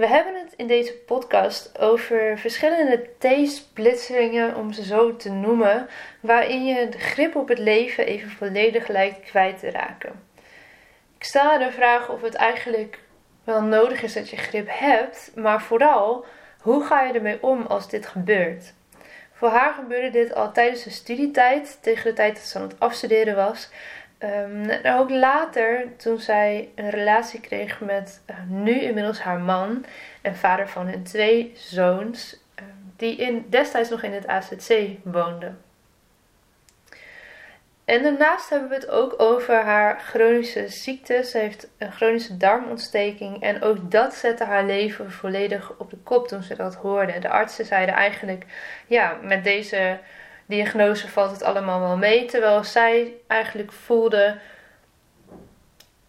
We hebben het in deze podcast over verschillende T-splitsingen, om ze zo te noemen, waarin je de grip op het leven even volledig lijkt kwijt te raken. Ik stel de vraag of het eigenlijk wel nodig is dat je grip hebt, maar vooral hoe ga je ermee om als dit gebeurt? Voor haar gebeurde dit al tijdens de studietijd, tegen de tijd dat ze aan het afstuderen was. Um, en ook later, toen zij een relatie kreeg met uh, nu inmiddels haar man en vader van hun twee zoons, uh, die in, destijds nog in het AZC woonden. En daarnaast hebben we het ook over haar chronische ziekte. Ze heeft een chronische darmontsteking. En ook dat zette haar leven volledig op de kop toen ze dat hoorde. De artsen zeiden eigenlijk: ja, met deze diagnose valt het allemaal wel mee. Terwijl zij eigenlijk voelde: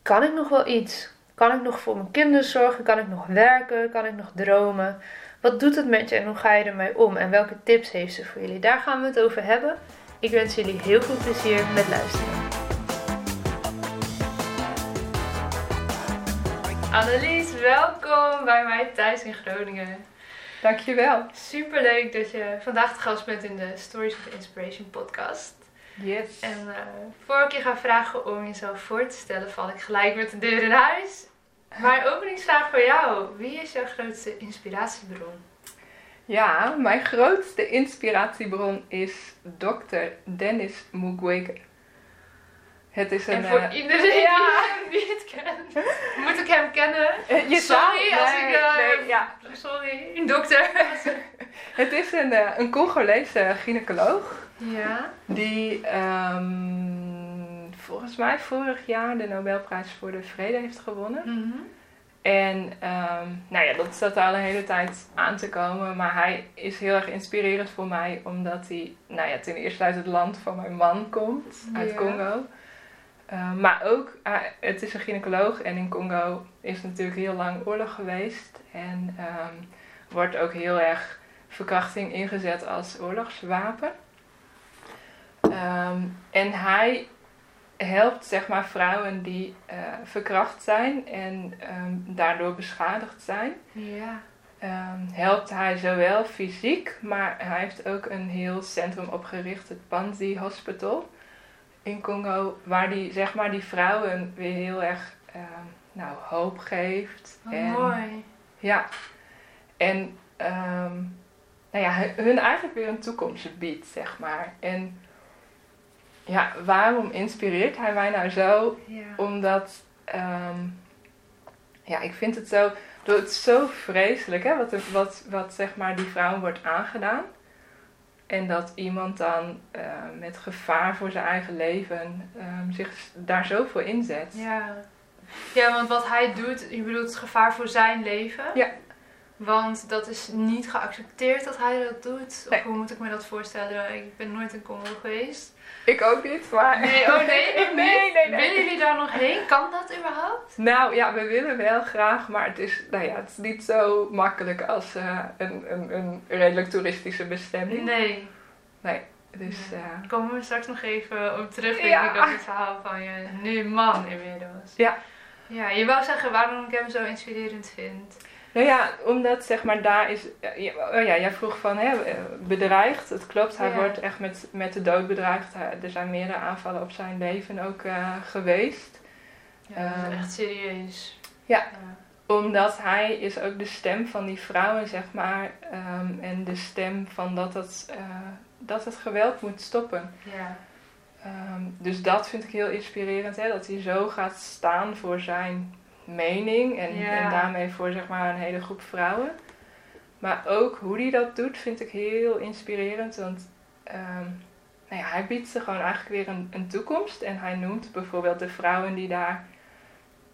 kan ik nog wel iets? Kan ik nog voor mijn kinderen zorgen? Kan ik nog werken? Kan ik nog dromen? Wat doet het met je en hoe ga je ermee om? En welke tips heeft ze voor jullie? Daar gaan we het over hebben. Ik wens jullie heel veel plezier met luisteren. Annelies, welkom bij mij thuis in Groningen. Dankjewel. Super leuk dat je vandaag te gast bent in de Stories of Inspiration podcast. Yes. En uh, voor ik je ga vragen om jezelf voor te stellen, val ik gelijk met de deur in huis. Mijn openingsvraag voor jou: wie is jouw grootste inspiratiebron? Ja, mijn grootste inspiratiebron is dokter Dennis Mukwege. Het is een, en voor uh, iedereen ja. die het kent, moet ik hem kennen? Je sorry zou, als ik... Ja. Sorry, dokter. het is een, een Congolese gynaecoloog. Ja. Die um, volgens mij vorig jaar de Nobelprijs voor de Vrede heeft gewonnen. Mm -hmm. En um, nou ja, dat staat al een hele tijd aan te komen. Maar hij is heel erg inspirerend voor mij. Omdat hij nou ja, ten eerste uit het land van mijn man komt. Uit Ja. Congo. Uh, maar ook, uh, het is een gynaecoloog. En in Congo is natuurlijk heel lang oorlog geweest. En um, wordt ook heel erg verkrachting ingezet als oorlogswapen. Um, en hij helpt zeg maar vrouwen die uh, verkracht zijn en um, daardoor beschadigd zijn. Ja. Um, helpt hij zowel fysiek, maar hij heeft ook een heel centrum opgericht, het Panzi Hospital in Congo, waar die zeg maar die vrouwen weer heel erg um, nou, hoop geeft. Oh, en, mooi. Ja. En nou ja, hun eigenlijk weer een toekomst biedt, zeg maar. En ja, waarom inspireert hij mij nou zo? Ja. Omdat, um, ja, ik vind het zo, het is zo vreselijk, hè, wat, wat, wat zeg maar die vrouw wordt aangedaan. En dat iemand dan uh, met gevaar voor zijn eigen leven um, zich daar zo voor inzet. Ja. ja, want wat hij doet, je bedoelt gevaar voor zijn leven. Ja. Want dat is niet geaccepteerd dat hij dat doet. Nee. Of hoe moet ik me dat voorstellen? Ik ben nooit in Congo geweest. Ik ook niet, maar... Nee, oh nee? nee, nee, nee, Willen jullie daar nog heen? Kan dat überhaupt? Nou ja, we willen wel graag, maar het is, nou ja, het is niet zo makkelijk als uh, een, een, een redelijk toeristische bestemming. Nee. Nee, dus... Ja. Uh, Komen we straks nog even op terug, denk Ja. ik, op het verhaal van je nu man inmiddels. Ja. Ja, je wou zeggen waarom ik hem zo inspirerend vind. Nou ja, omdat zeg maar daar is. ja, Oh ja, jij vroeg van hè, eh, bedreigd. Het klopt, hij Ja. wordt echt met, met de dood bedreigd. Er zijn meerdere aanvallen op zijn leven ook eh, geweest. Ja, dat Ehm. is echt serieus. Ja. Omdat hij is ook de stem van die vrouwen, zeg maar. ehm, en de stem van dat het, eh, dat het geweld moet stoppen. Ja. Ehm, dus dat vind ik heel inspirerend, hè, dat hij zo gaat staan voor zijn mening en, Ja. en daarmee voor zeg maar een hele groep vrouwen. Maar ook hoe hij dat doet vind ik heel inspirerend, want ehm, nou ja, hij biedt ze gewoon eigenlijk weer een, een toekomst en hij noemt bijvoorbeeld de vrouwen die daar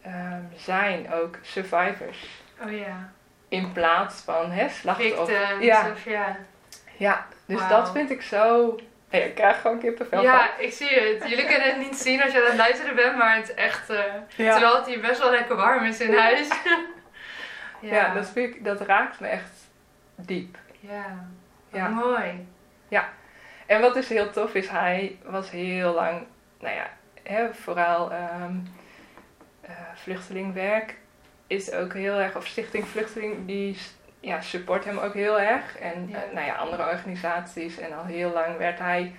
ehm, zijn ook survivors. Oh ja. In plaats van hè, slachtoffers. Victims Ja. of ja. Ja, dus dat vind ik zo... Ja, ik krijg gewoon kippenvel van. Ja, ik zie het. Jullie kunnen het niet zien als je aan het luisteren bent, maar het is echt... eh, Ja. Terwijl het hier best wel lekker warm is in huis. Ja, dat, vind ik, dat raakt me echt diep. Ja. Ja. Mooi. En wat dus heel tof is, hij was heel lang, nou ja, hè, vooral ehm eh, vluchtelingwerk is ook heel erg, of Stichting Vluchteling, die ja, support hem ook heel erg. En Ja. eh, nou ja, andere organisaties. En al heel lang werd hij,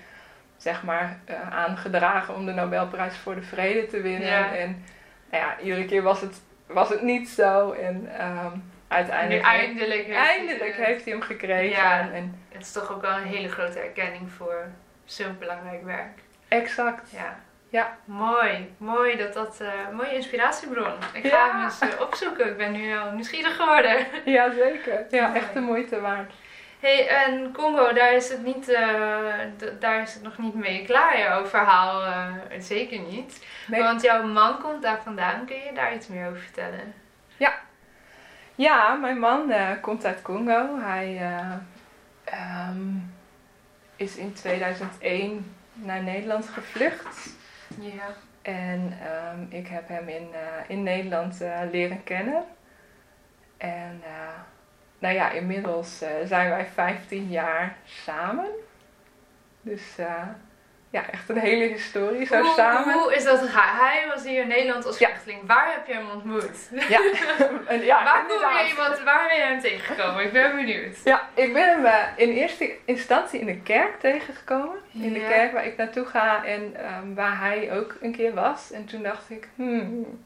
zeg maar, eh, aangedragen om de Nobelprijs voor de Vrede te winnen. Ja. En nou ja, iedere keer was het, was het niet zo. En ehm, Nu uiteindelijk, eindelijk heeft eindelijk hij, heeft hij hem gekregen. Ja. En, Het is toch ook wel een hele grote erkenning voor zo'n belangrijk werk. exact. Ja. Ja. Mooi. Mooi dat dat... eh mooie inspiratiebron. Ik ga Ja. hem eens eh, opzoeken. Ik ben nu al nieuwsgierig geworden. Ja, zeker. Ja, echt de moeite waard. hey, en Congo, daar is het niet... eh, daar is het nog niet mee klaar, jouw verhaal. zeker niet. Nee. Want jouw man komt daar vandaan. Kun je daar iets meer over vertellen? Ja, mijn man komt uit Congo. Hij eh, ehm, is in 2001 naar Nederland gevlucht. Ja. En ehm, ik heb hem in, eh, in Nederland eh, leren kennen. En eh, nou ja, inmiddels zijn wij 15 jaar samen. Dus ja, echt een hele historie zo hoe, samen. Hoe is dat gegaan? Hij was hier in Nederland als Ja. vluchteling. Waar heb je hem ontmoet? Ja, en ja waar, je iemand, waar ben je hem tegengekomen? Ik ben benieuwd. Ja, ik ben hem eh, in eerste instantie in de kerk tegengekomen. In de kerk waar ik naartoe ga en ehm, waar hij ook een keer was. En toen dacht ik, hmm,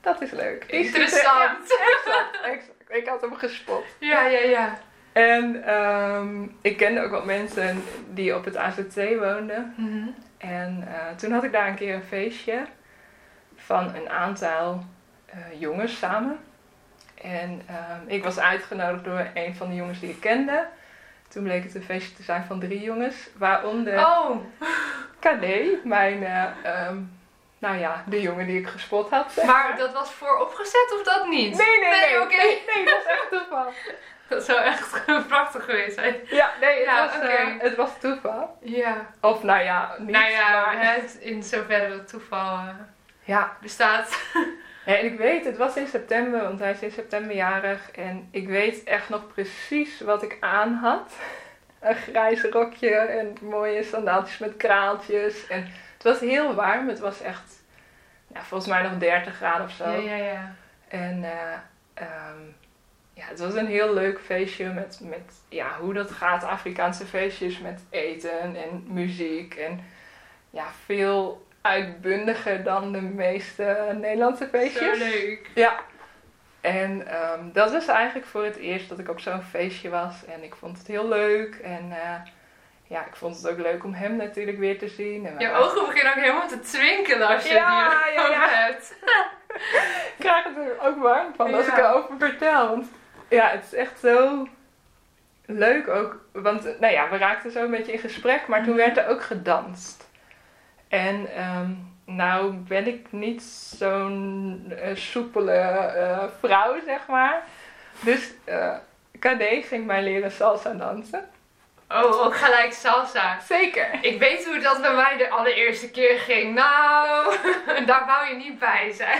dat is leuk. Die er- Interessant. Ja, exact, exact. Ik had hem gespot. Ja, ja, ja. En ehm, ik kende ook wat mensen die op het AZC woonden. Mhm. En eh, toen had ik daar een keer een feestje van een aantal eh, jongens samen. En ehm, ik was uitgenodigd door een van de jongens die ik kende. Toen bleek het een feestje te zijn van drie jongens, waaronder Oh, KD, mijn, eh, ehm, nou ja, de jongen die ik gespot had. zeg maar dat was vooropgezet of dat niet? Nee, nee, nee. oké. Nee, nee, dat was echt toeval. Dat zou echt prachtig geweest zijn. Ja, nee, het, Ja, was, eh, het was toeval. Ja. Of nou ja, niet. nou ja, maar- het, in zoverre dat toeval eh, ja, bestaat. Ja, en ik weet, het was in september, want hij is in september jarig. En ik weet echt nog precies wat ik aan had. Een grijs rokje en mooie sandaaltjes met kraaltjes. En het was heel warm. Het was echt, ja, volgens mij nog 30 graden of zo. Ja, ja, ja. En eh, ehm, ja, het was een heel leuk feestje met, met ja, hoe dat gaat. Afrikaanse feestjes met eten en muziek. En ja, veel uitbundiger dan de meeste Nederlandse feestjes. Zo leuk. Ja. En ehm, dat was eigenlijk voor het eerst dat ik op zo'n feestje was. En ik vond het heel leuk. En eh, ja, ik vond het ook leuk om hem natuurlijk weer te zien. En Je waren- ogen beginnen ook helemaal te twinkelen als je Ja, het hier ja, ja. hebt. Ik krijg het er ook warm van als ik erover vertel. Want ja, het is echt zo leuk ook. Want nou ja, we raakten zo een beetje in gesprek. Maar toen Mhm. werd er ook gedanst. En ehm, nou ben ik niet zo'n eh, soepele eh, vrouw, zeg maar. Dus KD ging mij leren salsa dansen. Oh, ook gelijk salsa. Zeker. Ik weet hoe dat bij mij de allereerste keer ging. Nou, daar wou je niet bij zijn.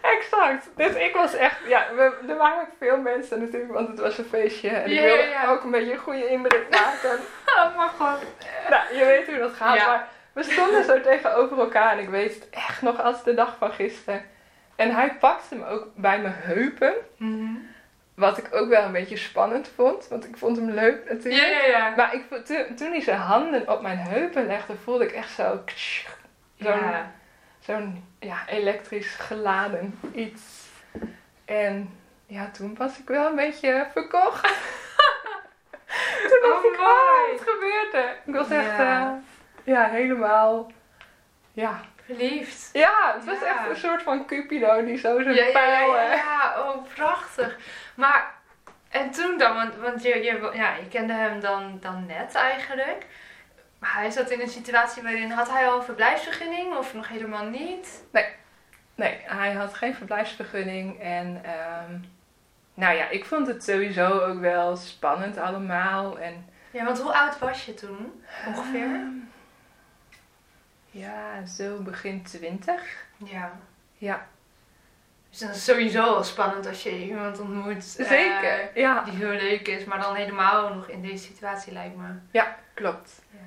Exact. Dus ik was echt, ja, we, er waren ook veel mensen natuurlijk, want het was een feestje. En ik Ja, wilde ook een beetje een goede indruk maken. Oh, maar god. nou, je weet hoe dat gaat. Ja. Maar we stonden zo tegenover elkaar en ik weet het echt nog als de dag van gisteren. En hij pakte me ook bij mijn heupen. Wat ik ook wel een beetje spannend vond, want ik vond hem leuk Ja, natuurlijk. ja, ja. Maar ik, toen, toen hij zijn handen op mijn heupen legde, voelde ik echt zo... Zo'n Ja. zo'n ja, elektrisch geladen iets. En ja, toen was ik wel een beetje verkocht. toen dacht Oh, ik, oh, wat gebeurt er? Ik was echt, Ja. ja, ja helemaal, ja. Verliefd. Ja, het was Ja. echt een soort van Cupido die zo zijn Ja, ja, pijl... ja, ja, oh prachtig. Maar, en toen dan, want, want je, je, ja, je kende hem dan, dan net eigenlijk. Maar hij zat in een situatie waarin, had hij al een verblijfsvergunning of nog helemaal niet? Nee, hij had geen verblijfsvergunning en ehm, nou ja, ik vond het sowieso ook wel spannend allemaal. En, Ja, want hoe oud was je toen ongeveer? Ehm, ja, zo begin twintig. Ja. Ja, Dus dan is sowieso al spannend als je iemand ontmoet. eh, zeker. ja, die heel leuk is, maar dan helemaal nog in deze situatie lijkt me. klopt. Ja.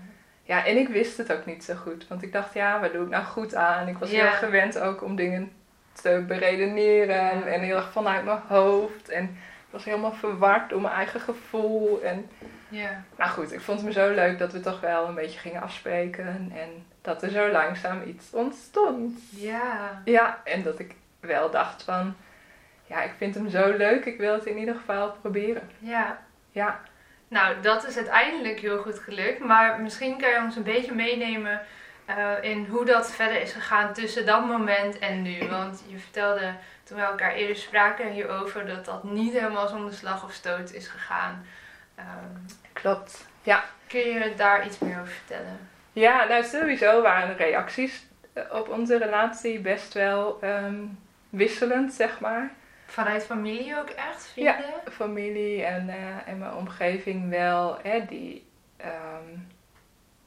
Ja, en ik wist het ook niet zo goed. Want ik dacht, ja, waar doe ik nou goed aan? Ik was heel Ja. gewend ook om dingen te beredeneren. Ja. En heel erg vanuit mijn hoofd. En was helemaal verward door mijn eigen gevoel. En Ja. nou goed, ik vond het me zo leuk dat we toch wel een beetje gingen afspreken. En dat er zo langzaam iets ontstond. Ja. Ja, en dat ik wel dacht van... Ja, ik vind hem zo leuk. Ik wil het in ieder geval proberen. Ja. Ja, Nou, dat is uiteindelijk heel goed gelukt. Maar misschien kan je ons een beetje meenemen eh, in hoe dat verder is gegaan tussen dat moment en nu. Want je vertelde toen we elkaar eerder spraken hierover dat dat niet helemaal zonder slag of stoot is gegaan. Ehm, klopt. Ja. kun je daar iets meer over vertellen? Ja, nou sowieso waren de reacties eh, op onze relatie best wel ehm, wisselend, zeg maar. Vanuit familie ook echt, vrienden? Familie en, eh, en mijn omgeving wel, hè, die, ehm,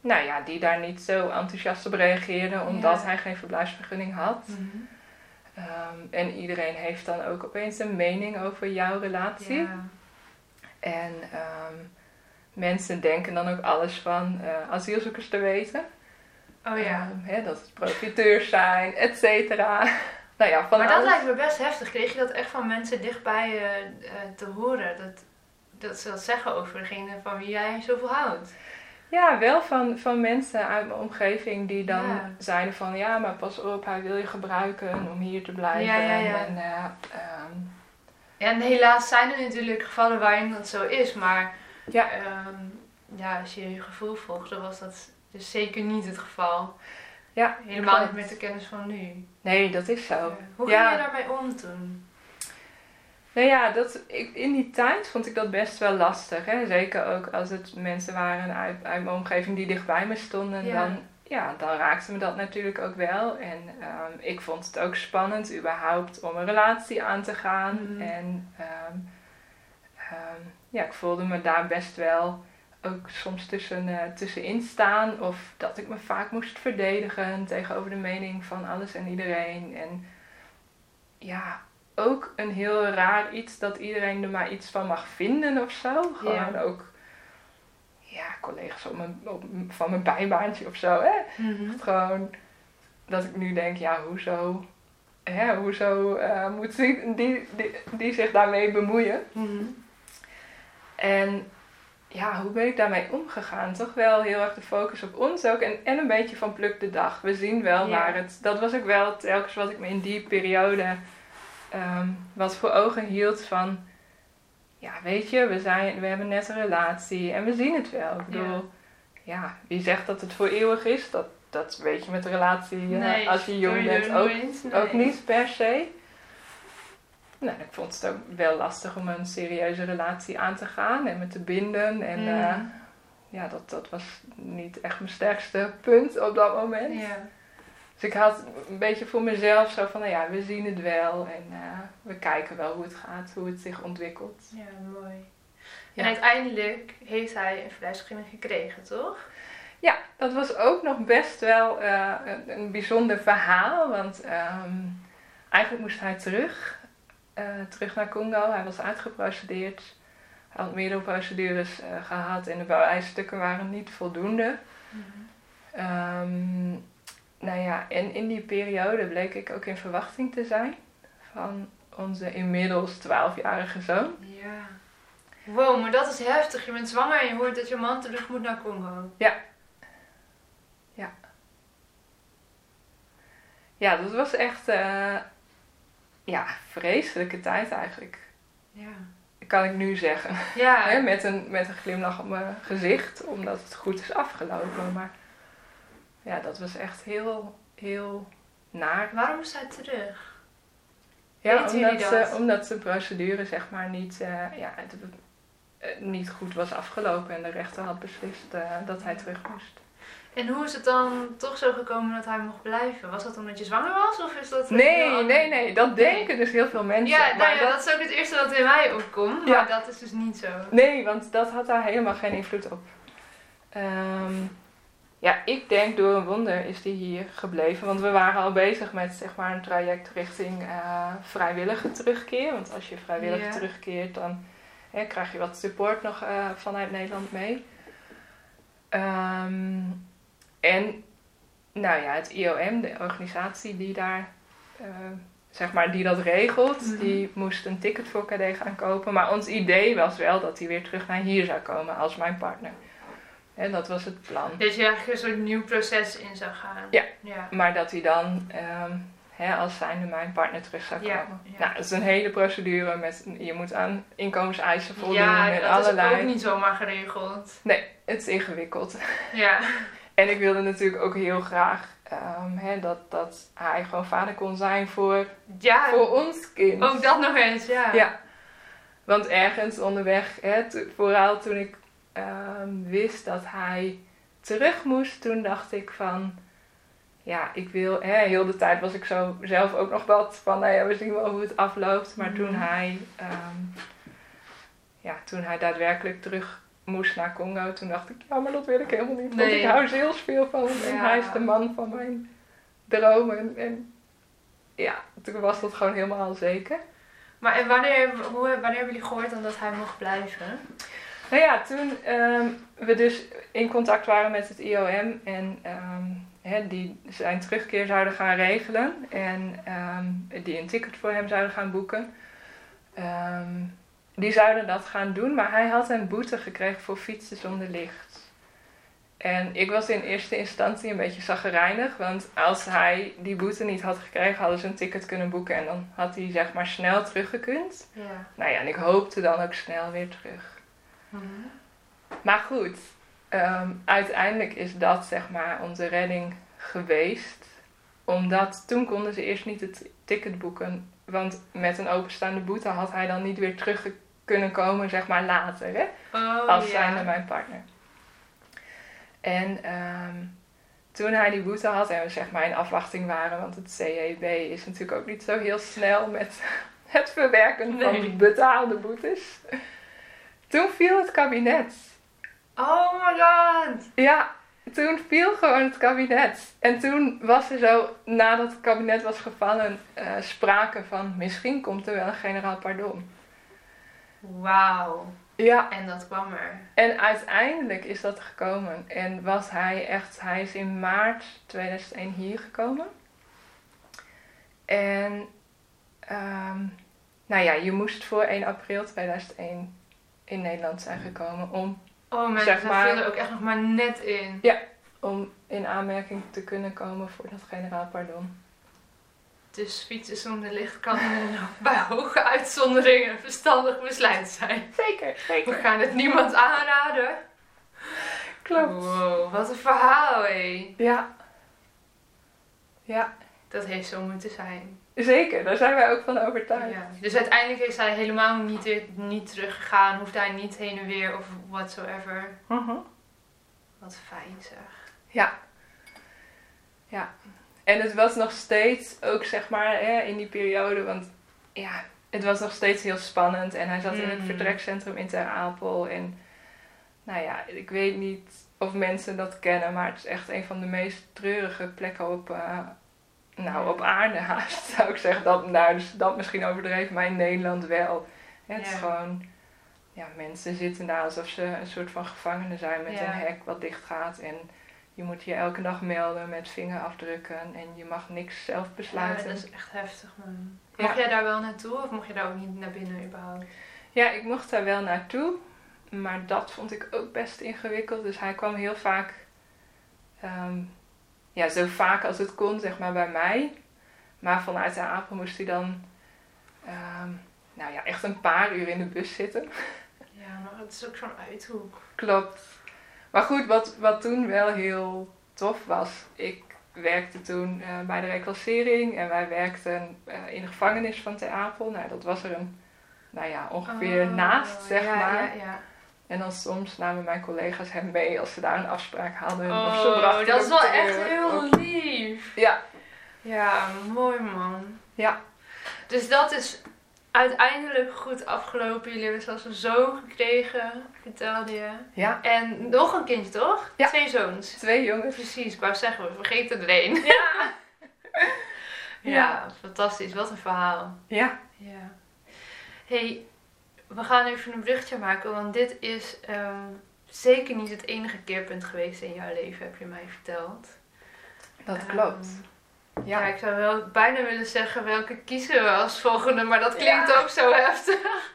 nou ja, die daar niet zo enthousiast op reageerden omdat Ja. hij geen verblijfsvergunning had. Mhm. Ehm, en iedereen heeft dan ook opeens een mening over jouw relatie. Ja. En ehm, mensen denken dan ook alles van eh, asielzoekers te weten. Oh ja. Ehm, hè, dat het profiteurs zijn, et cetera. nou ja, van maar dat alles. lijkt me best heftig. Kreeg je dat echt van mensen dichtbij eh, te horen? Dat, dat ze dat zeggen over degene van wie jij zoveel houdt? Ja, wel van, van mensen uit mijn omgeving die dan Ja. zeiden van... Ja, maar pas op, hij wil je gebruiken om hier te blijven. Ja, ja, ja. En, eh, ehm, Ja, en helaas zijn er natuurlijk gevallen waarin dat zo is. Maar Ja. ehm, ja, als je je gevoel volgt, dan was dat dus zeker niet het geval. ja, Helemaal klopt. niet met de kennis van nu. Nee, dat is zo. Hoe ging je daarmee om toen? Nou ja, dat, ik, in die tijd vond ik dat best wel lastig. Hè? Zeker ook als het mensen waren uit, uit mijn omgeving die dichtbij me stonden. Ja. Dan, ja, dan raakte me dat natuurlijk ook wel. En ehm, ik vond het ook spannend überhaupt om een relatie aan te gaan. Mhm. En ehm, ehm, ja, ik voelde me daar best wel ook soms tussen, eh, tussenin staan. Of dat ik me vaak moest verdedigen tegenover de mening van alles en iedereen. En ja, ook een heel raar iets dat iedereen er maar iets van mag vinden of zo. Gewoon ook, ja, collega's op mijn, op, van mijn bijbaantje of zo. Hè? Gewoon dat ik nu denk, ja, hoezo, hè, hoezo eh, moet die, die, die, die zich daarmee bemoeien? Mhm. En ja, hoe ben ik daarmee omgegaan? Toch wel heel erg de focus op ons ook. En, en een beetje van pluk de dag. We zien wel Ja. waar het... Dat was ook wel telkens wat ik me in die periode... ehm, wat voor ogen hield van... Ja, weet je, we, zijn, we hebben net een relatie en we zien het wel. Ik bedoel, ja, wie zegt dat het voor eeuwig is? Dat, dat weet je met een relatie eh, als je jong bent ook ook niet per se. Nou, ik vond het ook wel lastig om een serieuze relatie aan te gaan en me te binden. En Mm. eh, ja, dat, dat was niet echt mijn sterkste punt op dat moment. Ja. Dus ik had een beetje voor mezelf zo van, nou ja, we zien het wel en eh, we kijken wel hoe het gaat, hoe het zich ontwikkelt. ja, mooi. Ja. En uiteindelijk heeft hij een verblijfsvergunning gekregen, toch? Ja, dat was ook nog best wel eh, een, een bijzonder verhaal, want ehm, eigenlijk moest hij terug, eh, terug naar Congo. Hij was uitgeprocedeerd. Hij had meerdere procedures eh, gehad en de bewijsstukken waren niet voldoende. Ehm, nou ja, en in die periode bleek ik ook in verwachting te zijn van onze inmiddels 12-jarige zoon. Ja. Wow, maar dat is heftig. Je bent zwanger en je hoort dat je man terug moet naar Congo. Ja, dat was echt eh ja, vreselijke tijd eigenlijk. Ja. Kan ik nu zeggen. Ja. Met, een, met een glimlach op mijn gezicht, omdat het goed is afgelopen. Maar ja, dat was echt heel, heel naar. Waarom moest hij terug? Ja, jullie omdat, dat? ze, omdat de procedure zeg maar niet, eh, ja, het, eh, niet goed was afgelopen en de rechter had beslist eh, dat hij terug moest. En hoe is het dan toch zo gekomen dat hij mocht blijven? Was dat omdat je zwanger was? Of is dat Nee, nee, nee, dat denken dus heel veel mensen. Ja, nou maar ja, dat, dat... is ook het eerste wat in mij opkomt. Ja. Maar dat is dus niet zo. Nee, want dat had daar helemaal geen invloed op. Ehm, ja, ik denk door een wonder is die hier gebleven. Want we waren al bezig met zeg maar, een traject richting eh, vrijwillige terugkeer. Want als je vrijwillig Ja. terugkeert, dan hè, krijg je wat support nog eh, vanuit Nederland mee. Ehm, en nou ja, het IOM, de organisatie die daar eh, zeg maar, die dat regelt, Mhm. die moest een ticket voor KD gaan kopen. Maar ons idee was wel dat hij weer terug naar hier zou komen als mijn partner. En dat was het plan. Dus je eigenlijk een soort nieuw proces in zou gaan. Ja. Ja. Maar dat hij dan ehm, hè, als zijnde mijn partner terug zou komen. ja. Nou, het is een hele procedure. Met, je moet aan inkomenseisen voldoen Ja, en dat allerlei. is ook niet zomaar geregeld. Nee, het is ingewikkeld. Ja. En ik wilde natuurlijk ook heel graag ehm, hè, dat, dat hij gewoon vader kon zijn voor, Ja, voor ons kind. ook dat nog eens, ja. Ja, want ergens onderweg, hè, to- vooral toen ik ehm, wist dat hij terug moest, toen dacht ik van, ja, ik wil, hè, heel de tijd was ik zo zelf ook nog wat van, nou ja, we zien wel hoe het afloopt. Maar toen Mhm. hij, ehm, ja, toen hij daadwerkelijk terug moest naar Congo, toen dacht ik, ja, maar dat wil ik helemaal niet, want Nee. ik hou heel veel van hem en Ja. hij is de man van mijn dromen. En ja, toen was dat gewoon helemaal zeker. Maar en wanneer, hoe, wanneer hebben jullie gehoord dan dat hij mocht blijven? Nou ja, toen ehm, we dus in contact waren met het IOM en ehm, die zijn terugkeer zouden gaan regelen en ehm, die een ticket voor hem zouden gaan boeken. Die zouden dat gaan doen, maar hij had een boete gekregen voor fietsen zonder licht. En ik was in eerste instantie een beetje zaggerijnig, want als hij die boete niet had gekregen, hadden ze een ticket kunnen boeken en dan had hij zeg maar snel teruggekund. Ja. Nou ja, en ik hoopte dan ook snel weer terug. Maar goed, ehm, uiteindelijk is dat zeg maar onze redding geweest. Omdat toen konden ze eerst niet het ticket boeken. Want met een openstaande boete had hij dan niet weer terug kunnen komen, zeg maar later, hè? Oh, als zijnde mijn partner. En ehm, toen hij die boete had en we zeg maar in afwachting waren, want het CEB is natuurlijk ook niet zo heel snel met het verwerken Nee. van betaalde boetes. Toen viel het kabinet. Oh my god! Ja, toen viel gewoon het kabinet. En toen was er zo, nadat het kabinet was gevallen, eh, sprake van misschien komt er wel een generaal pardon. Wauw. Ja, En dat kwam er. en uiteindelijk is dat gekomen. En was hij echt, hij is in maart 2001 hier gekomen. En, ehm, nou ja, je moest voor 1 april 2001 in Nederland zijn gekomen om Oh mensen, Zeg maar- viel er ook echt nog maar net in. om in aanmerking te kunnen komen voor dat generaal pardon. Dus fietsen zonder licht kan bij hoge uitzonderingen een verstandig besluit zijn. Zeker, We zeker. gaan het niemand aanraden. Klopt. Wow, wat een verhaal hé. Ja. Ja, Dat heeft zo moeten zijn. Zeker. Daar zijn wij ook van overtuigd. Ja. Dus uiteindelijk is hij helemaal niet, weer- niet teruggegaan. Hoeft hij niet heen en weer of whatsoever. Mhm. Wat fijn zeg. Ja. Ja. En het was nog steeds, ook zeg maar hè, in die periode, want ja, het was nog steeds heel spannend. En hij zat in het Mm. vertrekcentrum in Ter Apel. En nou ja, ik weet niet of mensen dat kennen, maar het is echt een van de meest treurige plekken op, eh, nou, op aarde haast, zou ik zeggen. Dat, nou, dus dat misschien overdreven, maar in Nederland wel. Het is Ja. gewoon, ja, mensen zitten daar alsof ze een soort van gevangenen zijn met Ja. een hek wat dicht gaat. En je moet je elke dag melden met vingerafdrukken en je mag niks zelf Ja, besluiten. dat is echt heftig man. Ja. Mocht jij daar wel naartoe of mocht je daar ook niet naar binnen überhaupt? Ja, ik mocht daar wel naartoe, maar dat vond ik ook best ingewikkeld. Dus hij kwam heel vaak, ehm, ja, zo vaak als het kon, zeg maar, bij mij. Maar vanuit de Apel moest hij dan, ehm, nou ja, echt een paar uur in de bus zitten. Ja, maar het is ook zo'n uithoek. Klopt. Maar goed, wat, wat toen wel heel tof was. Ik werkte toen eh, bij de reclassering en wij werkten eh, in de gevangenis van Ter Apel. Nou, dat was er een, nou ja, ongeveer Oh, naast, zeg ja, maar. Ja, ja. En dan soms namen mijn collega's hem mee als ze daar een afspraak hadden. of ze Oh, dat is wel terug. echt heel lief. Ja, Ja, mooi man. ja, Dus dat is uiteindelijk goed afgelopen. Jullie hebben zelfs een zoon gekregen, vertelde je. ja. En nog een kindje, toch? Ja. Twee zoons. Twee jongens. Precies, ik wou zeggen, we vergeten er één. Ja. Ja, fantastisch. Wat een verhaal. Ja. Ja. hey, we gaan even een bruggetje maken, want dit is ehm, zeker niet het enige keerpunt geweest in jouw leven, heb je mij verteld. Dat Ehm, klopt. Ja. Ja. ik zou wel bijna willen zeggen welke kiezen we als volgende, maar dat klinkt Ja. ook zo heftig.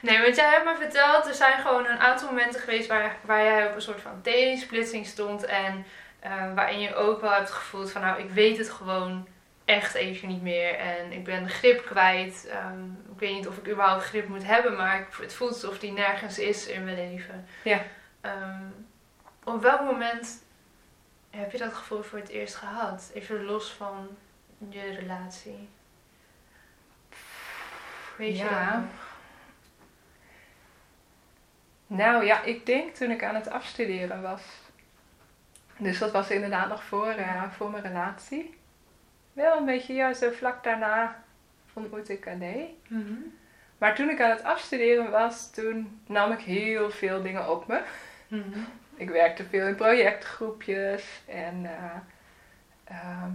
Nee, want jij hebt me verteld, er zijn gewoon een aantal momenten geweest waar, waar jij op een soort van T-splitsing stond. En eh, waarin je ook wel hebt gevoeld van nou, ik weet het gewoon echt even niet meer. En ik ben de grip kwijt. Ehm, ik weet niet of ik überhaupt grip moet hebben, maar ik, het voelt alsof die nergens is in mijn leven. Ja. Ehm, op welk moment heb je dat gevoel voor het eerst gehad? Even los van je relatie. Weet je Ja. dat? Nou ja, ik denk toen ik aan het afstuderen was. Dus dat was inderdaad nog voor, eh, voor mijn relatie. Wel een beetje, ja, zo vlak daarna ontmoette ik Adé. Mhm. Maar toen ik aan het afstuderen was, toen nam ik heel veel dingen op me. Mhm. Ik werkte veel in projectgroepjes en eh, ehm,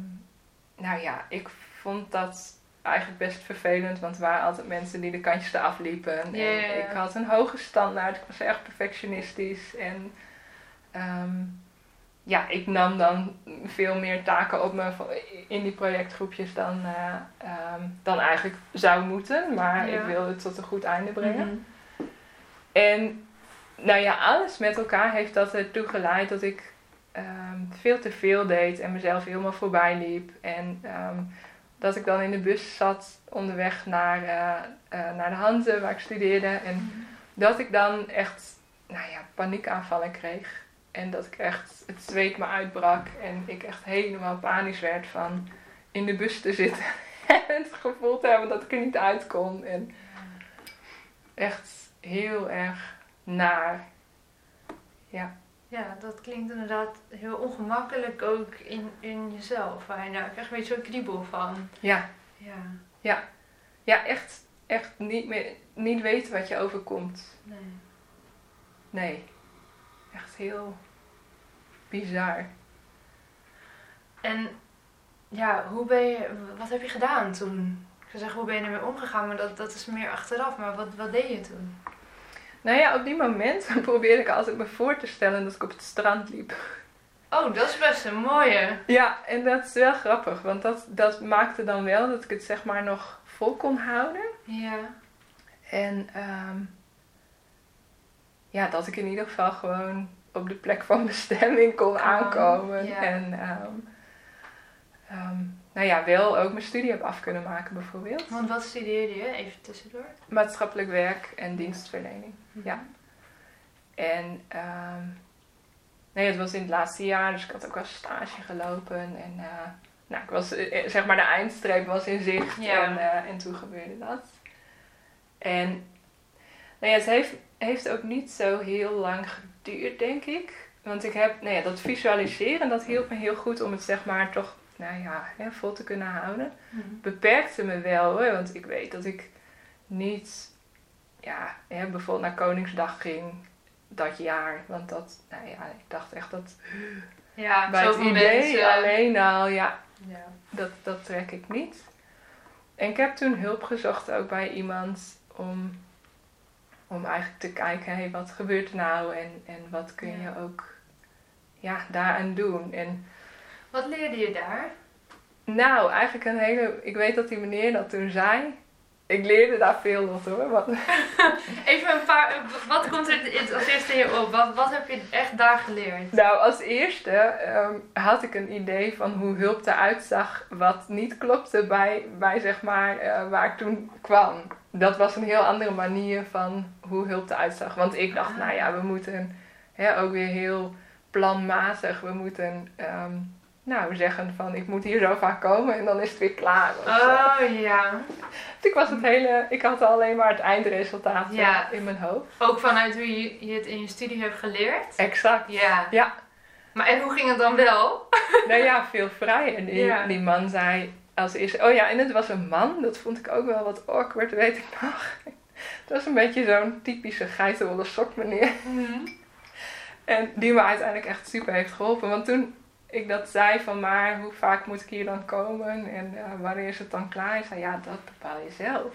nou ja, ik vond dat eigenlijk best vervelend, want er waren altijd mensen die de kantjes eraf liepen. En ik had een hoge standaard, ik was erg perfectionistisch en ehm, ja, ik nam dan veel meer taken op me van- in die projectgroepjes dan, eh, ehm, dan eigenlijk zou moeten, maar Ja. ik wilde het tot een goed einde brengen. Mhm. En nou ja, alles met elkaar heeft dat ertoe geleid dat ik ehm, veel te veel deed en mezelf helemaal voorbij liep. En ehm, dat ik dan in de bus zat onderweg naar, eh, eh, naar de Hanze waar ik studeerde. En dat ik dan echt nou ja, paniekaanvallen kreeg. En dat ik echt het zweet me uitbrak en ik echt helemaal panisch werd van in de bus te zitten. En het gevoel te hebben dat ik er niet uit kon. En echt heel erg naar. Ja, Ja, dat klinkt inderdaad heel ongemakkelijk ook in, in jezelf. Waar je nou echt een beetje zo'n kriebel van. ja, Ja, ja echt, echt niet, meer, niet weten wat je overkomt. nee. Nee, echt heel bizar. En ja, hoe ben je, wat heb je gedaan toen? Ik zou zeggen, hoe ben je ermee omgegaan? Maar dat, dat is meer achteraf. Maar wat, wat deed je toen? Nou ja, op die moment probeerde ik altijd me voor te stellen dat ik op het strand liep. Oh, dat is best een mooie. Ja, en dat is wel grappig, want dat, dat maakte dan wel dat ik het zeg maar nog vol kon houden. Ja. En ehm, ja, dat ik in ieder geval gewoon op de plek van bestemming kon aankomen. ja. En ehm, ehm, nou ja, wel ook mijn studie heb af kunnen maken bijvoorbeeld. Want wat studeerde je? Even tussendoor. Maatschappelijk werk en dienstverlening. Ja. En ehm, nee, het was in het laatste jaar, dus ik had ook wel stage gelopen. En eh, nou, ik was, eh, zeg maar, de eindstreep was in zicht. En, eh, en toen gebeurde dat. En nou ja, het heeft, heeft ook niet zo heel lang geduurd, denk ik. Want ik heb, nou ja, dat visualiseren, dat hielp me heel goed om het zeg maar toch, nou ja, hè, vol te kunnen houden Mhm. beperkte me wel hoor. Want ik weet dat ik niet ja, hè, bijvoorbeeld naar Koningsdag ging dat jaar. Want dat, nou ja, ik dacht echt dat Ja, bij het idee mensen. alleen al, ja, Ja. dat, dat trek ik niet. En ik heb toen hulp gezocht ook bij iemand om, om eigenlijk te kijken, hey, wat gebeurt er nou en, en wat kun Ja. je ook ja, daaraan doen. En Wat leerde je daar? Nou, eigenlijk een hele. Ik weet dat die meneer dat toen zei. ik leerde daar veel nog hoor. Even een paar, wat komt er als eerste in je op? Wat, wat heb je echt daar geleerd? nou, als eerste ehm, had ik een idee van hoe hulp eruit zag, wat niet klopte bij, bij zeg maar, eh, waar ik toen kwam. Dat was een heel andere manier van hoe hulp eruit zag. Want ik dacht, Ah. nou ja, we moeten hè, ook weer heel planmatig, we moeten ehm, nou, zeggen van ik moet hier zo vaak komen en dan is het weer klaar. Oh ja. Ik was het hele, ik had alleen maar het eindresultaat eh, Ja. in mijn hoofd. Ook vanuit hoe je, je het in je studie hebt geleerd? Exact. Ja. Ja. Maar en hoe ging het dan wel? Nou ja, veel vrijer. Die, Ja. die man zei als eerste, oh ja, en het was een man. Dat vond ik ook wel wat awkward, weet ik nog. Het was een beetje zo'n typische geitenwolle sok meneer. En die me uiteindelijk echt super heeft geholpen. Want toen ik dat zei van, maar hoe vaak moet ik hier dan komen? En eh, wanneer is het dan klaar? Hij zei, ja, dat bepaal je zelf.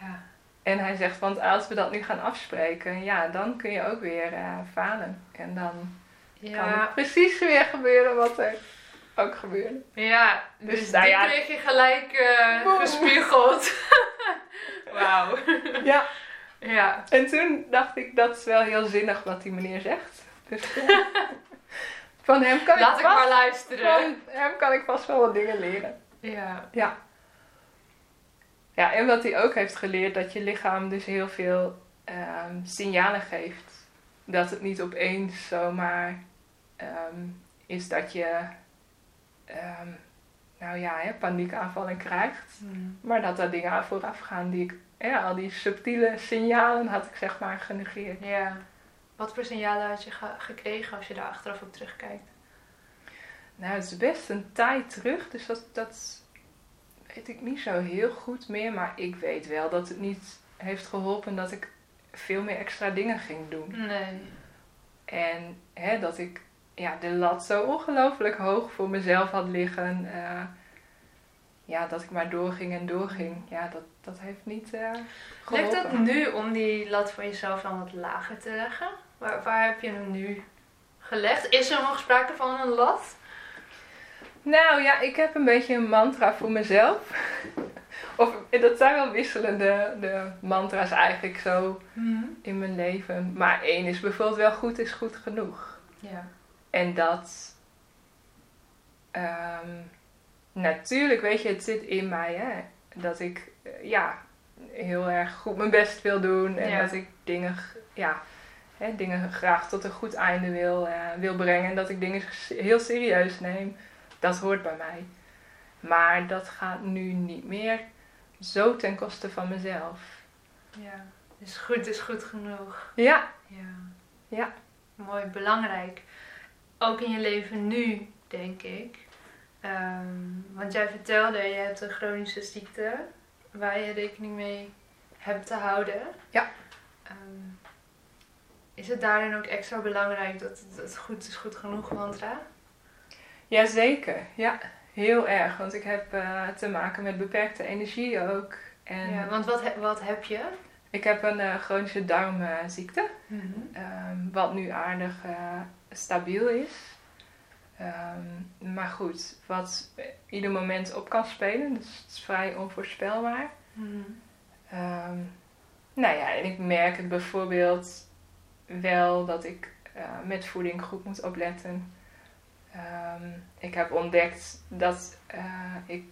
Ja. En hij zegt, want als we dat nu gaan afspreken, ja, dan kun je ook weer eh, falen. En dan kan Ja. het precies weer gebeuren wat er ook gebeurde. Ja, Dus, dus, nou die ja. kreeg je gelijk Boem. gespiegeld. Wauw. Ja, Ja. en toen dacht ik, dat is wel heel zinnig wat die meneer zegt. Dus eh, van hem kan Laat ik ik maar vast, luisteren. van hem kan ik vast wel wat dingen leren. Ja. Ja. Ja, en wat hij ook heeft geleerd, dat je lichaam dus heel veel ehm, signalen geeft. Dat het niet opeens zomaar ehm, is dat je, ehm, nou ja, hè, paniekaanvallen krijgt. Hmm. Maar dat er dingen aan vooraf gaan die ik, ja, al die subtiele signalen had ik zeg maar genegeerd. Ja. Wat voor signalen had je ge- gekregen als je daar achteraf op terugkijkt? Nou, het is best een tijd terug, dus dat, dat weet ik niet zo heel goed meer. Maar ik weet wel dat het niet heeft geholpen dat ik veel meer extra dingen ging doen. Nee. En hè, dat ik ja, de lat zo ongelooflijk hoog voor mezelf had liggen. eh, ja, dat ik maar doorging en doorging. Ja, dat, dat heeft niet eh Lukt geholpen. het nu om die lat voor jezelf dan wat lager te leggen? Waar, waar heb je hem nu gelegd? Is er nog sprake van een lat? Nou ja, ik heb een beetje een mantra voor mezelf. Of dat zijn wel wisselende de mantra's eigenlijk zo in mijn leven. Maar één is bijvoorbeeld wel goed is goed genoeg. Ja. En dat... ehm, natuurlijk, weet je, het zit in mij, hè. Dat ik, eh, ja, heel erg goed mijn best wil doen. En Ja. dat ik dingen, ja, hè, dingen graag tot een goed einde wil, eh, wil brengen. En dat ik dingen heel serieus neem. Dat hoort bij mij. Maar dat gaat nu niet meer zo ten koste van mezelf. ja. Dus goed is goed genoeg. Ja, Ja. Ja. Mooi, belangrijk. Ook in je leven nu, denk ik. Ehm, want jij vertelde, je hebt een chronische ziekte waar je rekening mee hebt te houden. Ja. Ehm, is het daarin ook extra belangrijk dat het, goed is goed genoeg mantra? Jazeker, ja, heel erg. Want ik heb eh, te maken met beperkte energie ook. En Ja, want wat, he- wat heb je? ik heb een eh, chronische darmziekte, ehm, wat nu aardig eh, stabiel is. Ehm, maar goed, wat ieder moment op kan spelen, dus het is vrij onvoorspelbaar. Ehm, nou ja, en ik merk het bijvoorbeeld wel dat ik eh, met voeding goed moet opletten. Ehm, ik heb ontdekt dat eh, ik,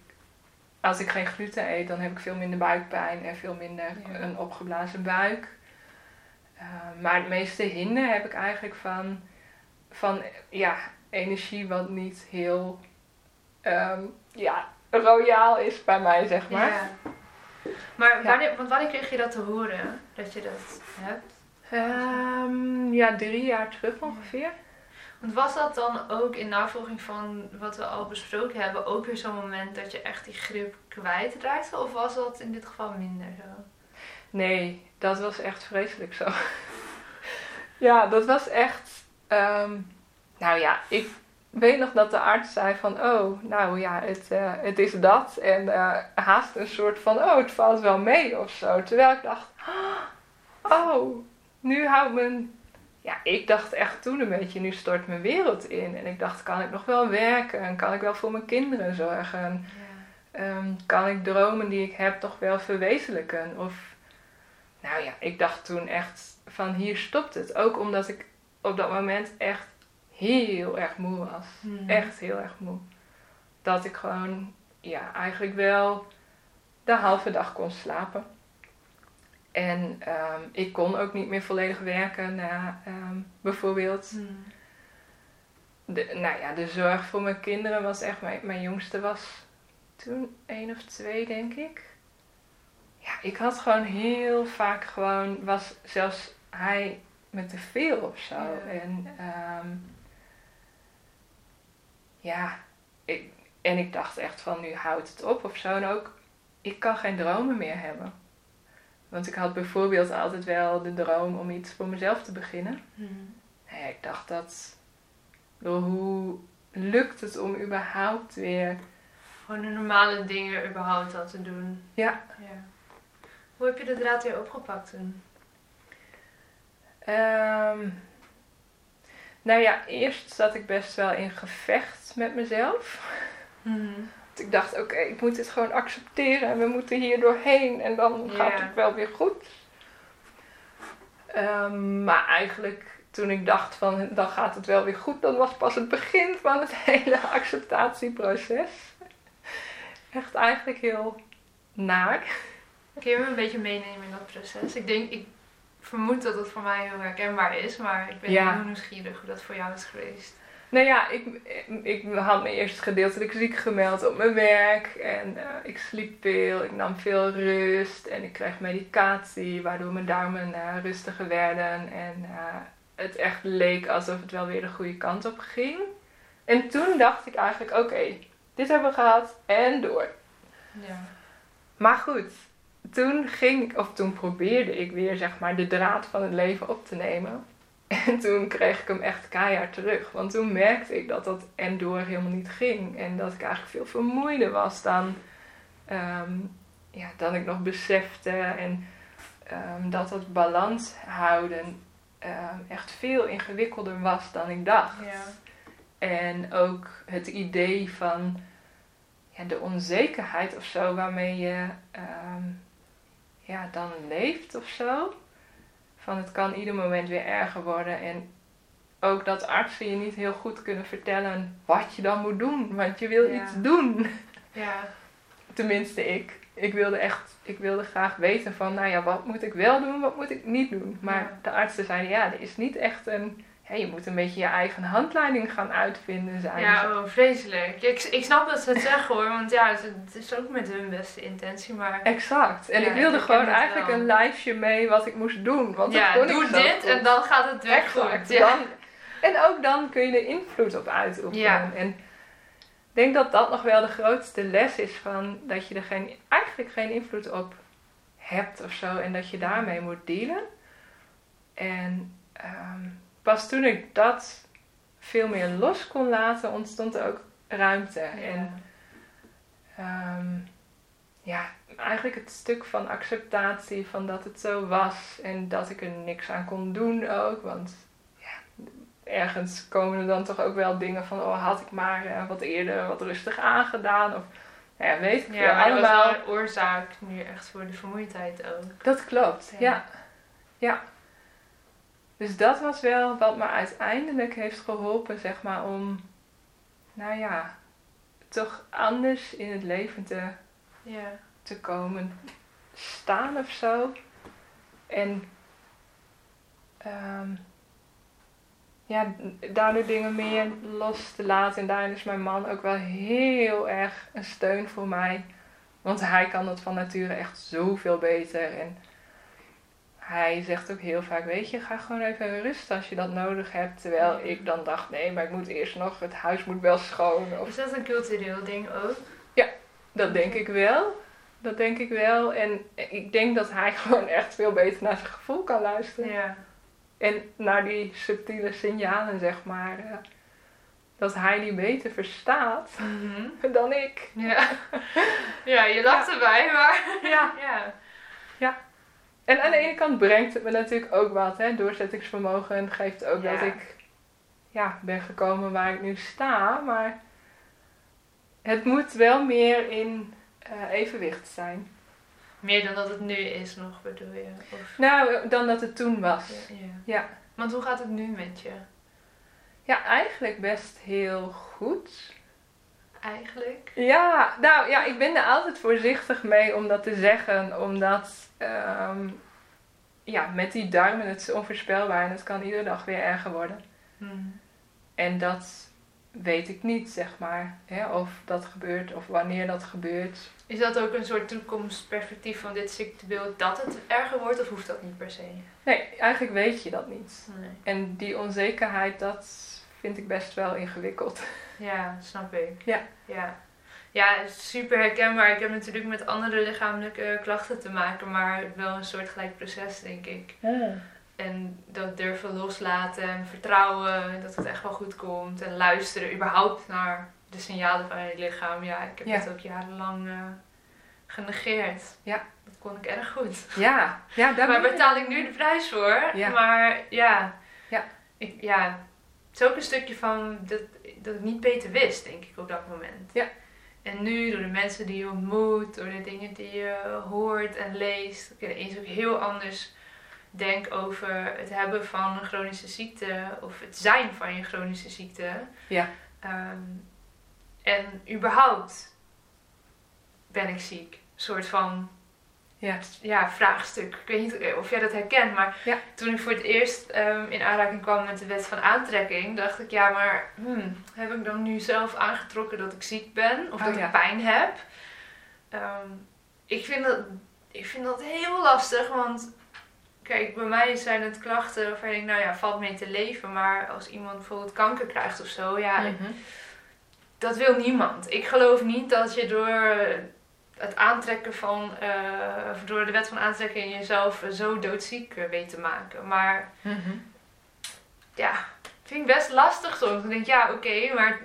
als ik geen gluten eet, dan heb ik veel minder buikpijn en veel minder Ja. een opgeblazen buik. Maar het meeste hinder heb ik eigenlijk van, van ja, energie wat niet heel ehm, ja, royaal is bij mij, zeg maar. Ja. Maar Ja. wanneer, want wanneer kreeg je dat te horen, dat je dat hebt? Ehm, ja, drie jaar terug ongeveer. Want was dat dan ook in navolging van wat we al besproken hebben, ook weer zo'n moment dat je echt die grip kwijtraakte? Of was dat in dit geval minder zo? Nee, dat was echt vreselijk zo. ja, dat was echt. Ehm, nou ja, ik weet nog dat de arts zei van, oh, nou ja, het, eh, het is dat. En eh, haast een soort van, oh, het valt wel mee of zo. Terwijl ik dacht, oh, nu houdt mijn. Ja, ik dacht echt toen een beetje, nu stort mijn wereld in. En ik dacht, kan ik nog wel werken? En kan ik wel voor mijn kinderen zorgen? Ja. ehm, kan ik dromen die ik heb toch wel verwezenlijken? Of, nou ja, ik dacht toen echt van hier stopt het. Ook omdat ik op dat moment echt heel erg moe was. Mhm. Echt heel erg moe. Dat ik gewoon, ja, eigenlijk wel de halve dag kon slapen. En ehm, ik kon ook niet meer volledig werken na ehm, bijvoorbeeld Mhm. de, nou ja, de zorg voor mijn kinderen was echt. Mijn, mijn jongste was toen één of twee, denk ik. Ja, ik had gewoon heel vaak gewoon. Was zelfs hij met te veel of zo. Ja. En ehm, ja, ik, en ik dacht echt van nu houdt het op of zo. En ook, ik kan geen dromen meer hebben. Want ik had bijvoorbeeld altijd wel de droom om iets voor mezelf te beginnen. Nou ja, ik dacht dat. Door hoe lukt het om überhaupt weer. Gewoon de normale dingen überhaupt al te doen. Ja. Ja. Hoe heb je de draad weer opgepakt toen? Ehm, nou ja, eerst zat ik best wel in gevecht met mezelf. Want ik dacht, oké, ik moet dit gewoon accepteren en we moeten hier doorheen en dan gaat het wel weer goed. Ehm, maar eigenlijk toen ik dacht van dan gaat het wel weer goed, dan was pas het begin van het hele acceptatieproces. Echt eigenlijk heel naar. Kun je me een beetje meenemen in dat proces? Ik denk, ik vermoed dat het voor mij heel herkenbaar is, maar ik ben Ja. heel nieuwsgierig hoe dat voor jou is geweest. Nou ja, ik, ik had me eerst gedeeltelijk ziek gemeld op mijn werk. En eh, ik sliep veel, ik nam veel rust en ik kreeg medicatie, waardoor mijn darmen eh, rustiger werden. En eh, het echt leek alsof het wel weer de goede kant op ging. En toen dacht ik eigenlijk, oké, dit hebben we gehad en door. Ja. Maar goed, toen ging ik, of toen probeerde ik weer zeg maar de draad van het leven op te nemen. En toen kreeg ik hem echt keihard terug. Want toen merkte ik dat dat en door helemaal niet ging. En dat ik eigenlijk veel vermoeider was dan, ehm, ja, dan ik nog besefte. En ehm, dat dat balans houden ehm, echt veel ingewikkelder was dan ik dacht. Ja. En ook het idee van ja, de onzekerheid of zo waarmee je ja, dan leeft of zo. Van het kan ieder moment weer erger worden. En ook dat artsen je niet heel goed kunnen vertellen wat je dan moet doen. Want je wil Ja. iets doen. Ja. Tenminste ik. Ik wilde echt, ik wilde graag weten van, nou ja, wat moet ik wel doen, wat moet ik niet doen. Maar Ja. de artsen zeiden, ja, er is niet echt een, ja, je moet een beetje je eigen handleiding gaan uitvinden. ze. Ja, oh, vreselijk. Ik, ik snap dat ze het zeggen hoor, want ja, het, het is ook met hun beste intentie, maar... Exact. En Ja, ik wilde ik gewoon eigenlijk wel. een lijstje mee wat ik moest doen. Want ja, kon doe dit goed. en dan gaat het weg Exact. goed. Ja. Dan, en ook dan kun je er invloed op uitoefenen. Ja. En ik denk dat dat nog wel de grootste les is van dat je er geen, eigenlijk geen invloed op hebt of zo. En dat je daarmee moet dealen. En ehm, pas toen ik dat veel meer los kon laten, ontstond er ook ruimte. En Ehm, ja, eigenlijk het stuk van acceptatie van dat het zo was en dat ik er niks aan kon doen ook. Want ja, ergens komen er dan toch ook wel dingen van, oh had ik maar eh, wat eerder wat rustig aangedaan. Of nou ja, weet ik Ja, veel. allemaal. oorzaak nu echt voor de vermoeidheid ook. Dat klopt, Ja. ja. ja. Dus dat was wel wat me uiteindelijk heeft geholpen, zeg maar, om, nou ja, toch anders in het leven te Ja. te komen staan of zo. En ehm, ja, daardoor dingen meer los te laten. En daarin is mijn man ook wel heel erg een steun voor mij. Want hij kan dat van nature echt zoveel beter. En hij zegt ook heel vaak, weet je, ga gewoon even rusten als je dat nodig hebt. Terwijl ik dan dacht, nee, maar ik moet eerst nog, het huis moet wel schoon. Of Is dat een cultureel ding ook? dat denk ik wel. Dat denk ik wel. En ik denk dat hij gewoon echt veel beter naar zijn gevoel kan luisteren. Ja. En naar die subtiele signalen, zeg maar. eh, dat hij die beter verstaat dan ik. Ja. ja, je lacht erbij, maar... Ja. ja. En aan de ene kant brengt het me natuurlijk ook wat. Hè. Doorzettingsvermogen geeft ook Ja. dat ik ja, ben gekomen waar ik nu sta. Maar het moet wel meer in eh, evenwicht zijn. Meer dan dat het nu is nog, bedoel je? Of... Nou, dan dat het toen was. Ja, ja. Ja. Want hoe gaat het nu met je? Ja, eigenlijk best heel goed. Eigenlijk? Ja, nou ja, ik ben er altijd voorzichtig mee om dat te zeggen, omdat ehm, ja, met die darmen het is onvoorspelbaar en het kan iedere dag weer erger worden. Hmm. En dat weet ik niet, zeg maar, hè, of dat gebeurt of wanneer dat gebeurt. Is dat ook een soort toekomstperspectief van dit ziektebeeld dat het erger wordt of hoeft dat niet per se? Nee, eigenlijk weet je dat niet. Nee. En die onzekerheid, dat vind ik best wel ingewikkeld. Ja, snap ik. Ja. Ja. Ja, super herkenbaar. Ik heb natuurlijk met andere lichamelijke klachten te maken, maar wel een soort gelijk proces, denk ik. En dat durven loslaten en vertrouwen dat het echt wel goed komt. En luisteren überhaupt naar de signalen van je lichaam. Ja, ik heb Ja. het ook jarenlang eh, genegeerd. Ja. Dat kon ik erg goed. Ja, ja daar ik- betaal ik nu de prijs voor. Ja. Maar ja, Ja. Ik, ja, het is ook een stukje van dat, dat ik niet beter wist, denk ik, op dat moment. Ja. En nu, door de mensen die je ontmoet, door de dingen die je hoort en leest, dat ik ineens ook heel anders denk over het hebben van een chronische ziekte of het zijn van je chronische ziekte. Ja. Ehm, en überhaupt ben ik ziek. Een soort van Ja. ja, vraagstuk. Ik weet niet of jij dat herkent, maar Ja. toen ik voor het eerst ehm, in aanraking kwam met de wet van aantrekking, dacht ik, ja, maar hmm, heb ik dan nu zelf aangetrokken dat ik ziek ben of Oh, dat ja. ik pijn heb? Ehm, ik, vind dat, ik vind dat heel lastig, want kijk, bij mij zijn het klachten waarvan ik denk, nou ja, valt mee te leven, maar als iemand bijvoorbeeld kanker krijgt of zo, ja, Mhm. dat wil niemand. Ik geloof niet dat je door het aantrekken van, eh, door de wet van aantrekking jezelf zo doodziek eh, weet te maken. Maar Mhm. ja, vind ik best lastig soms. Ik denk, ja, oké, maar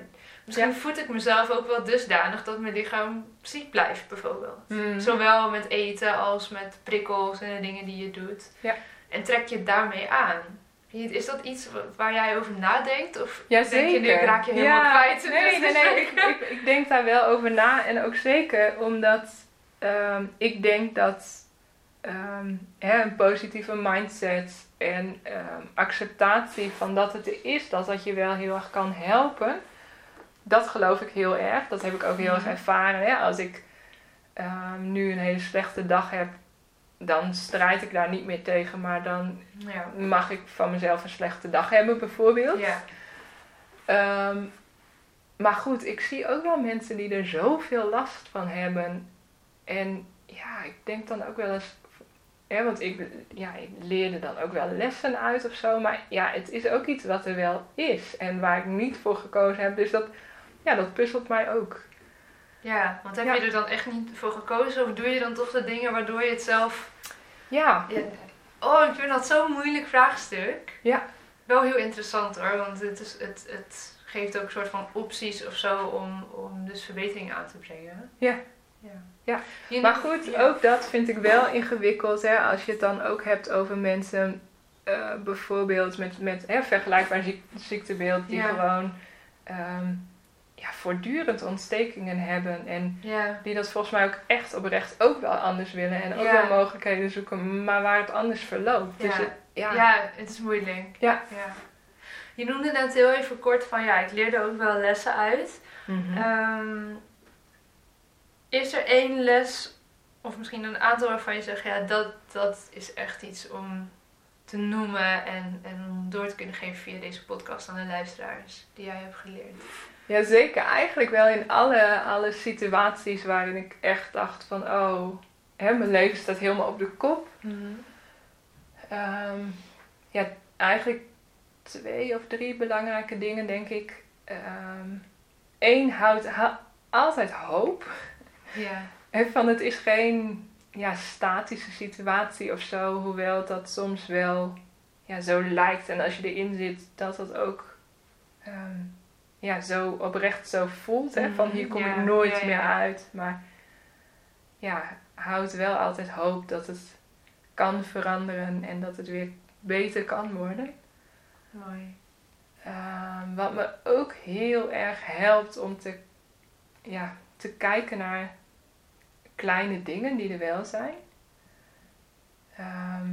misschien voed ik mezelf ook wel dusdanig dat mijn lichaam ziek blijft, bijvoorbeeld. Mhm. Zowel met eten als met prikkels en de dingen die je doet. Ja. En trek je het daarmee aan. Is dat iets wa- waar jij over nadenkt? Of Ja, denk je nu, ik raak je helemaal Ja, kwijt? Nee, nee, nee. Ik, ik, ik denk daar wel over na. En ook zeker omdat ehm, ik denk dat ehm, hè, een positieve mindset en ehm, acceptatie van dat het er is, dat dat je wel heel erg kan helpen. Dat geloof ik heel erg. Dat heb ik ook heel erg ervaren. Hè? Als ik nu een hele slechte dag heb, dan strijd ik daar niet meer tegen. Maar dan Ja. mag ik van mezelf een slechte dag hebben, bijvoorbeeld. ja. Ehm, maar goed, ik zie ook wel mensen die er zoveel last van hebben. En ja, ik denk dan ook wel eens. Hè, want ik, ja, ik leerde dan ook wel lessen uit of zo. Maar ja, het is ook iets wat er wel is. En waar ik niet voor gekozen heb. Dus dat, ja, dat puzzelt mij ook. Ja, want heb Ja. je er dan echt niet voor gekozen? Of doe je dan toch de dingen waardoor je het zelf... Ja, Ja. Oh, ik vind dat zo'n moeilijk vraagstuk. Ja. Wel heel interessant hoor, want het, is, het, het geeft ook een soort van opties of zo om, om dus verbetering aan te brengen. Ja. Ja. Ja. Je Maar goed, ja. ook dat vind ik wel ingewikkeld. Hè? Als je het dan ook hebt over mensen, eh, bijvoorbeeld met, met hè, vergelijkbaar ziek- ziektebeeld, die Ja. gewoon ehm, ja, voortdurend ontstekingen hebben. En Ja. die dat volgens mij ook echt oprecht ook wel anders willen. En ook Ja. wel mogelijkheden zoeken, maar waar het anders verloopt. Dus Ja. het- ja. Het is moeilijk. Ja. ja. Je noemde net heel even kort van ja, ik leerde ook wel lessen uit. Mhm. Ehm, is er één les, of misschien een aantal waarvan je zegt, ja, dat, dat is echt iets om te noemen en, en door te kunnen geven via deze podcast aan de luisteraars die jij hebt geleerd? Ja, zeker. Eigenlijk wel in alle, alle situaties waarin ik echt dacht van, oh, hè, mijn leven staat helemaal op de kop. Ehm, ja, eigenlijk twee of drie belangrijke dingen, denk ik. Eén, houdt hou- altijd hoop. Ja. Van het is geen ja, statische situatie of zo, hoewel dat soms wel ja, zo lijkt. En als je erin zit, dat dat ook ehm, ja, zo oprecht zo voelt. Hè, van hier kom Ja, ik nooit ja, meer uit. Maar ja, houdt wel altijd hoop dat het kan veranderen en dat het weer beter kan worden. Mooi. Ehm, wat me ook heel erg helpt om te, ja, te kijken naar kleine dingen die er wel zijn. Ehm,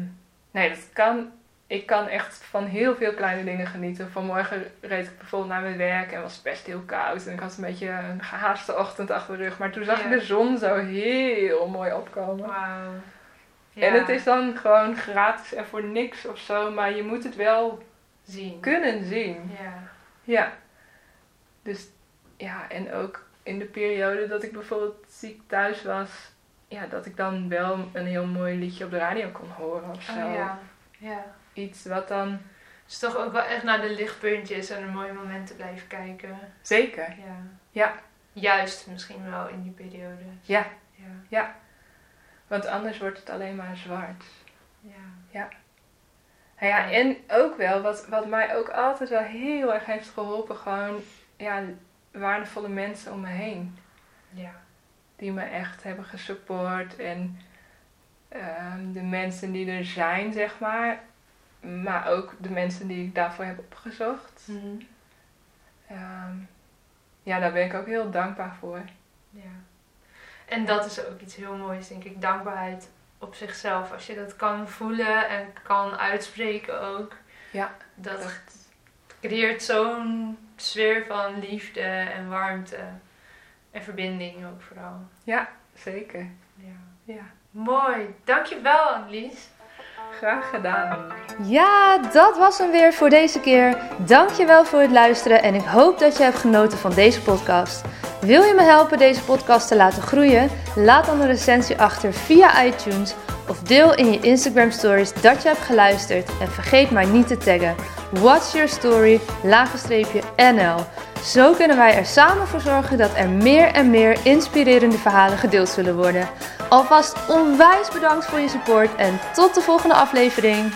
nee, dat kan. Ik kan echt van heel veel kleine dingen genieten. Vanmorgen reed ik bijvoorbeeld naar mijn werk en was het best heel koud. En ik had een beetje een gehaaste ochtend achter de rug. Maar toen zag Ja. ik de zon zo heel mooi opkomen. Wauw. En het is dan gewoon gratis en voor niks of zo. Maar je moet het wel zien. kunnen zien. Ja. Ja. Dus ja, en ook in de periode dat ik bijvoorbeeld ziek thuis was, ja, dat ik dan wel een heel mooi liedje op de radio kon horen of zo. Oh, ja. ja. Iets wat dan. Dus toch ook wel echt naar de lichtpuntjes en de mooie momenten blijven kijken. Zeker. Ja. Ja. Juist misschien wel in die periode. Ja. Ja. Want anders wordt het alleen maar zwart. Ja. Nou ja, en ook wel, wat, wat mij ook altijd wel heel erg heeft geholpen, gewoon ja, waardevolle mensen om me heen. Ja. die me echt hebben gesupport. En ehm, de mensen die er zijn, zeg maar. Maar ook de mensen die ik daarvoor heb opgezocht. Mhm. Ehm, ja, daar ben ik ook heel dankbaar voor. Ja. En dat is ook iets heel moois, denk ik. Dankbaarheid op zichzelf. Als je dat kan voelen en kan uitspreken ook. Ja, Dat creëert zo'n sfeer van liefde en warmte. En verbinding ook vooral. zeker. Ja. Ja, Mooi. Dankjewel Annelies. Graag gedaan. Ja, dat was hem weer voor deze keer. Dankjewel voor het luisteren en ik hoop dat je hebt genoten van deze podcast. Wil je me helpen deze podcast te laten groeien? Laat dan een recensie achter via iTunes of deel in je Instagram stories dat je hebt geluisterd en vergeet mij niet te taggen. What's your story? NL. Zo kunnen wij er samen voor zorgen dat er meer en meer inspirerende verhalen gedeeld zullen worden. Alvast onwijs bedankt voor je support en tot de volgende aflevering.